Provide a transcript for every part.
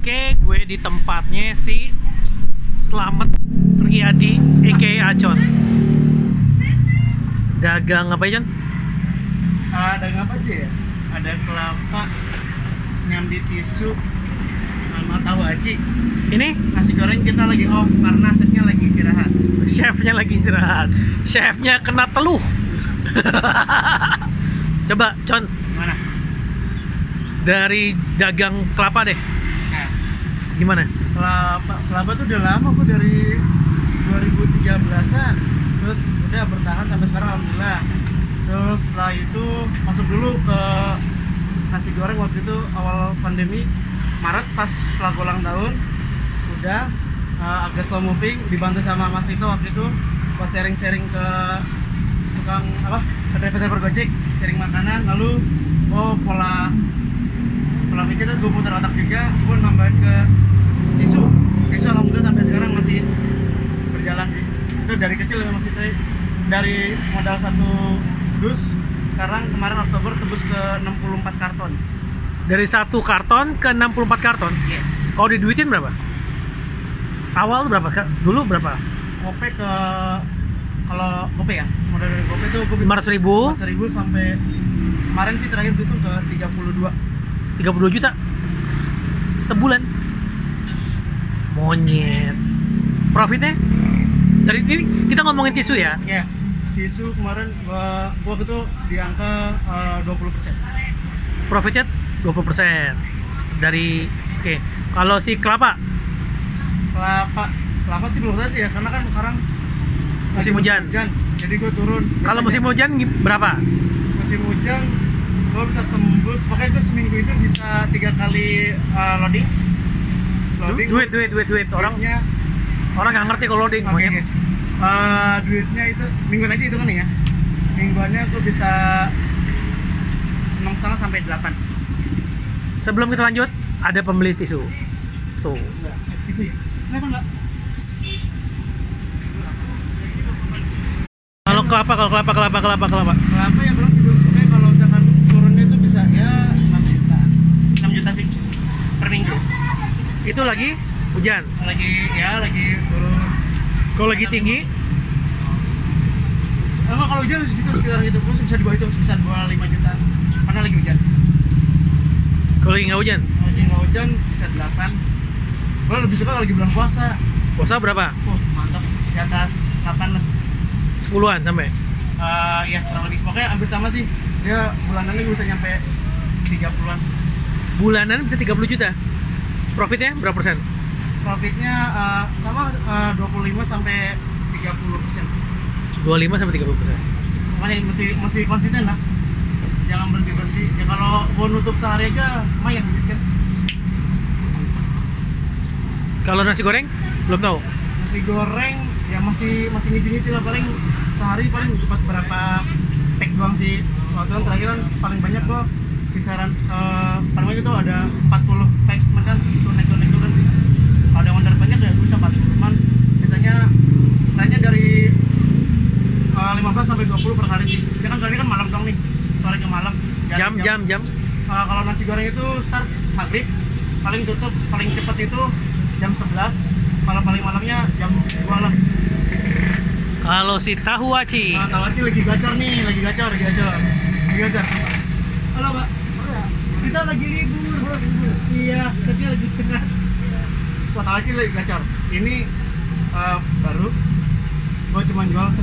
Oke, gue di tempatnya si Slamet Riyadi aka Acon. Dagang apa ya, Jon? ada apa aja ya ada kelapa nyambi tisu sama tahu aci Ini nasi goreng kita lagi off karena chefnya lagi istirahat chefnya lagi istirahat. Chefnya kena teluh. Coba, Con, mana dari dagang kelapa deh. Gimana? kelapa kelapa tuh udah lama kok dari 2013an terus udah bertahan sampai sekarang alhamdulillah. Terus setelah itu masuk dulu ke nasi goreng waktu itu awal pandemi. Maret pas setelah ulang tahun udah eh, agak slow moving dibantu sama Mas Vito waktu itu buat sharing-sharing ke tukang apa ke driver-driver gojek sharing makanan. Lalu oh pola tuh gue putar otak juga gue nambahin ke tisu tisu alhamdulillah sampai sekarang masih berjalan sih itu dari kecil memang sih dari modal satu dus sekarang kemarin Oktober tembus ke 64 karton Dari satu karton ke 64 karton. yes Kalau diduitin berapa? Awal berapa? Kak? Dulu berapa? gope ke kalau gope ya modal dari gope tuh gue bisa 500 ribu, 400 ribu sampai kemarin sih terakhir itu ke 32 32 juta sebulan. Monyet. Profitnya? Dari ini kita ngomongin tisu ya. ya tisu kemarin gua gua itu di angka eh, 20% Profitnya 20% dari oke. Kalau si kelapa kelapa kelapa sih belum tahu sih ya karena kan sekarang Musim lagi hujan. jadi gue turun kalau musim hujan berapa? musim hujan gue bisa tembus. Makanya gue seminggu itu bisa tiga kali uh, loading. Loading Duit duit duit duit. Orang duitnya. orang nggak ngerti kalau loading monyet. Uh, duitnya itu mingguan aja itu kan ya. Mingguannya gue bisa enam setengah sampai delapan. Sebelum kita lanjut ada pembeli tisu. Tuh. enggak itu ya? Kenapa enggak? Kalau kelapa kalau kelapa kelapa kelapa kelapa. kelapa ya belum gitu oke kalau misalkan turunnya itu bisa ya 6 juta 6 juta sih per minggu Itu lagi hujan. lagi ya lagi turun. Kalau lagi tinggi? Enggak kalau hujan segitu sekitar gitu terus bisa di bawah itu bisa di bawah 5 juta. Karena lagi hujan. Kalau lagi nggak hujan. kalau lagi nggak hujan bisa 8 gue lebih suka kalau lagi bulan puasa. Puasa berapa? Wah mantap. Di atas 8 lah. Sepuluhan sampai. Eh, ya kurang lebih. Pokoknya hampir sama sih. Dia bulanannya bisa nyampe 30-an bulanan bisa 30 juta. Profitnya berapa persen? Profitnya uh, sama eh, uh, 25 sampai 30 persen. 25 sampai 30 persen. Makanya mesti mesti konsisten lah. Jangan berhenti berhenti ya kalau mau nutup sehari aja lumayan gitu kan. Kalau nasi goreng belum tahu. Nasi goreng ya masih masih ngicil-ngicil lah. Paling sehari paling dapat berapa tek doang sih. Waktu yang terakhir kan paling banyak kok kisaran uh, sore ke malam. Jam jam jam. Uh, kalau nasi goreng itu start maghrib paling tutup paling cepat itu jam 11 kalau paling malamnya jam 2 lah Kalau si tahu aci. nah, tahu aja lagi gacor nih lagi gacor lagi gacor lagi gacor. Halo pak. Kita lagi libur iya setnya lagi tengah wah tahu aja lagi gacor. Ini uh, baru. Gua cuma jual 1000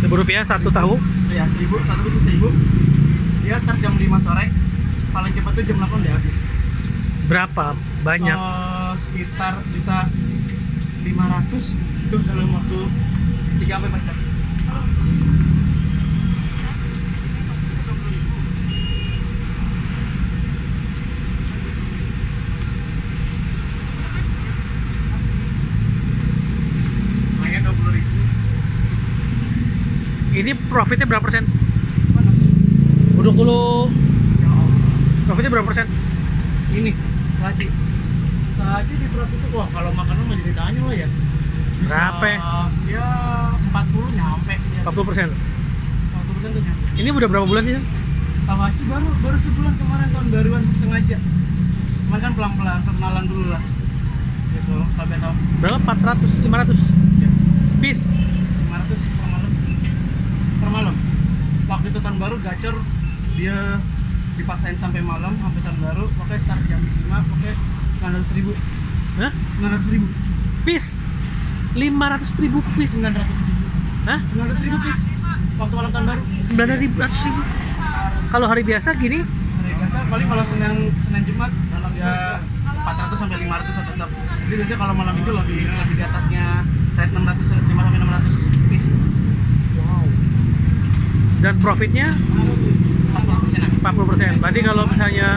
Seribu rupiah satu tahu. ya 1000 satu itu 1000 dia start jam 5 sore paling cepat tuh jam 8 udah habis Berapa? Banyak. Eh, sekitar bisa 500 itu dalam waktu 3 sampai 4 jam. Lumayan 20 ribu. Ini profitnya berapa persen? Mana? Uduk dulu. Ya Allah. Profitnya berapa persen? Sini, Saci. Saci di profit itu, wah kalau makanan mah jadi tanya lah ya. Bisa, Berapa? Ya 40 nyampe. Ya. 40 persen. 40 persen tuh nyampe. Ini udah berapa bulan sih? Tawaci baru baru sebulan kemarin tahun baruan sengaja. cuma kan pelan-pelan perkenalan dulu lah gitu sampai tahu Berapa? 400, 500 ya. piece. 500 per malam per malam waktu itu tahun baru gacor dia dipaksain sampai malam sampai tahun baru pokoknya start jam 5 pokoknya 900 ribu Hah? 900 ribu Piece. 500 ribu piece. 900 ribu Hah? 900 ribu pis waktu malam tahun baru 900 ribu, ribu. Kalau hari biasa gini, hari biasa paling kalau senin senin jumat ya 400 sampai 500 lah tetap jadi biasanya kalau malam minggu lebih lebih di atasnya rate 600 5 sampai 600 pis wow. Dan profitnya 40 persen 40%. Berarti kalau misalnya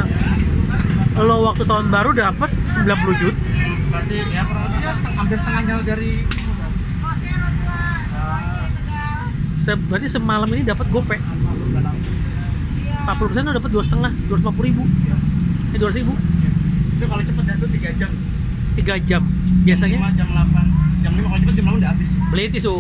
lo waktu tahun baru dapat 90 juta, berarti ya kurang lebih ya setengah, hampir setengahnya dari se- berarti semalam ini dapat gope. 40% lo dapat dua setengah, 250 ribu. Eh 200 ribu, itu kalau cepet ya itu 3 jam 3 jam. Biasanya 5 jam 8 jam 5 kalau cepet jam 8 udah habis beli tisu.